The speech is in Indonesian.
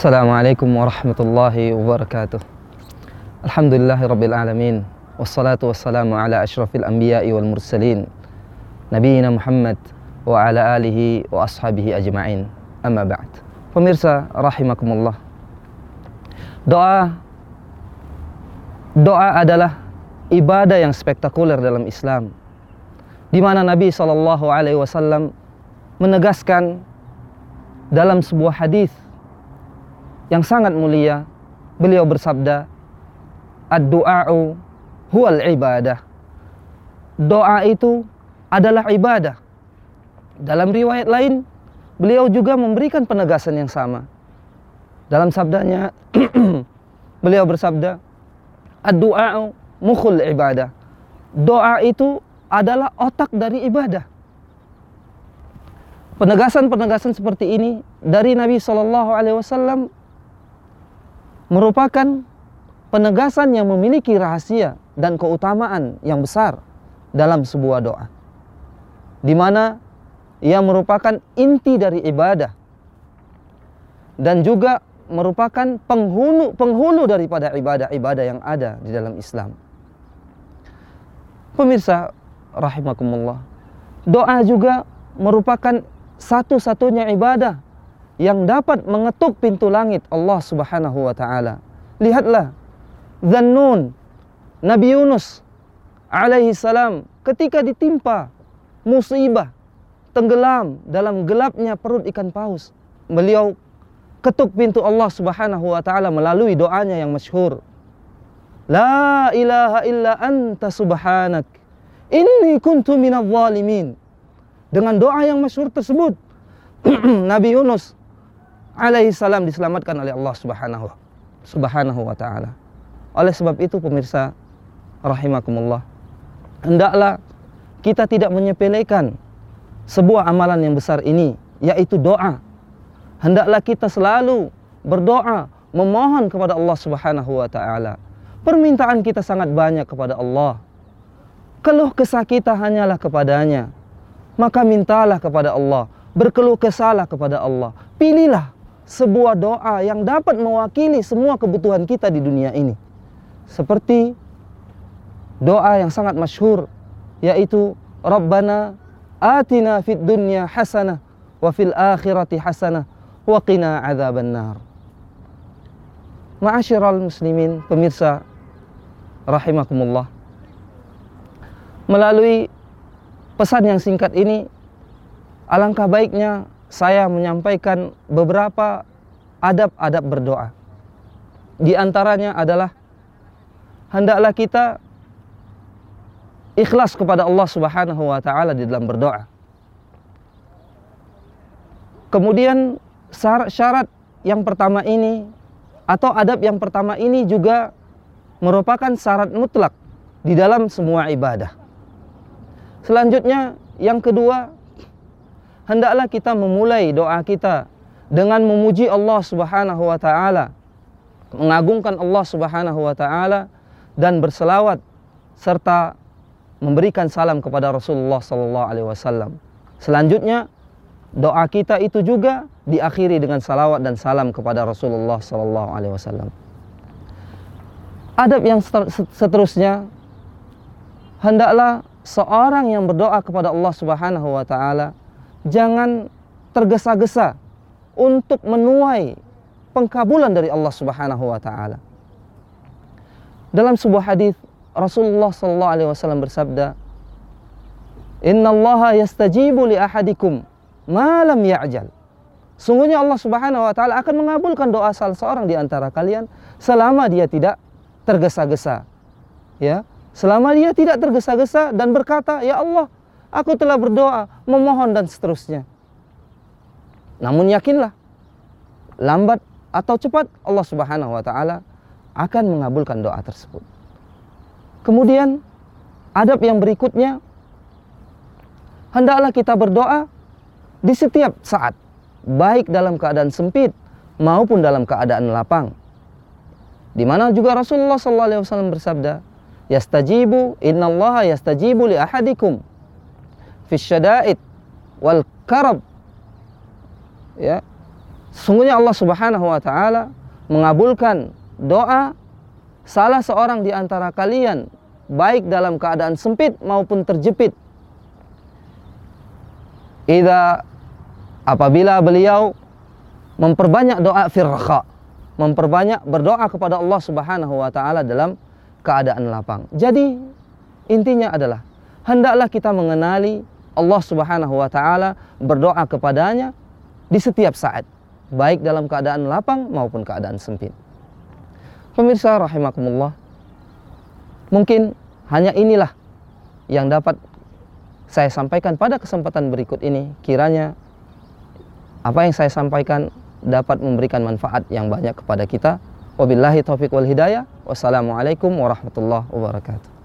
Assalamualaikum warahmatullahi wabarakatuh. Alhamdulillahi rabbil alamin. Wassalatu wassalamu ala ashrafil anbiya'i wal mursalin. Nabiina Muhammad wa ala alihi wa ashabihi ajma'in. Amma ba'd. Pemirsa rahimakumullah. Doa doa adalah ibadah yang spektakuler dalam Islam. Di mana Nabi sallallahu alaihi wasallam menegaskan dalam sebuah hadis yang sangat mulia beliau bersabda ad-du'a'u huwal ibadah. Doa itu adalah ibadah. Dalam riwayat lain beliau juga memberikan penegasan yang sama. Dalam sabdanya beliau bersabda ad-du'a'u mukhul ibadah. Doa itu adalah otak dari ibadah. Penegasan-penegasan seperti ini dari Nabi Shallallahu Alaihi Wasallam merupakan penegasan yang memiliki rahasia dan keutamaan yang besar dalam sebuah doa. Di mana ia merupakan inti dari ibadah dan juga merupakan penghulu penghulu daripada ibadah-ibadah yang ada di dalam Islam. Pemirsa rahimakumullah. Doa juga merupakan satu-satunya ibadah yang dapat mengetuk pintu langit Allah Subhanahu wa taala. Lihatlah Zannun Nabi Yunus alaihi salam ketika ditimpa musibah tenggelam dalam gelapnya perut ikan paus. Beliau ketuk pintu Allah Subhanahu wa taala melalui doanya yang masyhur. La ilaha illa anta subhanak inni kuntu minadh zalimin. Dengan doa yang masyhur tersebut Nabi Yunus alaihi salam diselamatkan oleh Allah Subhanahu Subhanahu wa taala. Oleh sebab itu pemirsa rahimakumullah, hendaklah kita tidak menyepelekan sebuah amalan yang besar ini yaitu doa. Hendaklah kita selalu berdoa memohon kepada Allah Subhanahu wa taala. Permintaan kita sangat banyak kepada Allah. Keluh kesah kita hanyalah kepadanya. Maka mintalah kepada Allah, berkeluh kesahlah kepada Allah. Pilihlah sebuah doa yang dapat mewakili semua kebutuhan kita di dunia ini. Seperti doa yang sangat masyhur yaitu Rabbana atina fid dunya hasanah wa fil akhirati hasanah wa qina adzaban nar. Ma'asyiral muslimin, pemirsa rahimakumullah. Melalui pesan yang singkat ini alangkah baiknya saya menyampaikan beberapa adab-adab berdoa. Di antaranya adalah hendaklah kita ikhlas kepada Allah Subhanahu wa taala di dalam berdoa. Kemudian syarat yang pertama ini atau adab yang pertama ini juga merupakan syarat mutlak di dalam semua ibadah. Selanjutnya yang kedua hendaklah kita memulai doa kita dengan memuji Allah Subhanahu wa taala, mengagungkan Allah Subhanahu wa taala dan berselawat serta memberikan salam kepada Rasulullah sallallahu alaihi wasallam. Selanjutnya doa kita itu juga diakhiri dengan salawat dan salam kepada Rasulullah sallallahu alaihi wasallam. Adab yang seterusnya hendaklah seorang yang berdoa kepada Allah Subhanahu wa taala jangan tergesa-gesa untuk menuai pengkabulan dari Allah Subhanahu wa taala. Dalam sebuah hadis Rasulullah sallallahu alaihi wasallam bersabda, "Inna Allah yastajibu li ahadikum ma lam ya'jal." Sungguhnya Allah Subhanahu wa taala akan mengabulkan doa salah seorang di antara kalian selama dia tidak tergesa-gesa. Ya, selama dia tidak tergesa-gesa dan berkata, "Ya Allah, Aku telah berdoa, memohon dan seterusnya. Namun yakinlah, lambat atau cepat Allah Subhanahu wa taala akan mengabulkan doa tersebut. Kemudian adab yang berikutnya hendaklah kita berdoa di setiap saat, baik dalam keadaan sempit maupun dalam keadaan lapang. Di mana juga Rasulullah SAW bersabda, "Yastajibu innallaha yastajibu li ahadikum fi syada'id wal karab ya Sungguhnya Allah Subhanahu wa taala mengabulkan doa salah seorang di antara kalian baik dalam keadaan sempit maupun terjepit. Ida apabila beliau memperbanyak doa firqa, memperbanyak berdoa kepada Allah Subhanahu wa taala dalam keadaan lapang. Jadi intinya adalah hendaklah kita mengenali Allah Subhanahu wa taala, berdoa kepadanya di setiap saat, baik dalam keadaan lapang maupun keadaan sempit. Pemirsa rahimakumullah, mungkin hanya inilah yang dapat saya sampaikan pada kesempatan berikut ini. Kiranya apa yang saya sampaikan dapat memberikan manfaat yang banyak kepada kita. Wabillahi taufiq wal hidayah. Wassalamualaikum warahmatullahi wabarakatuh.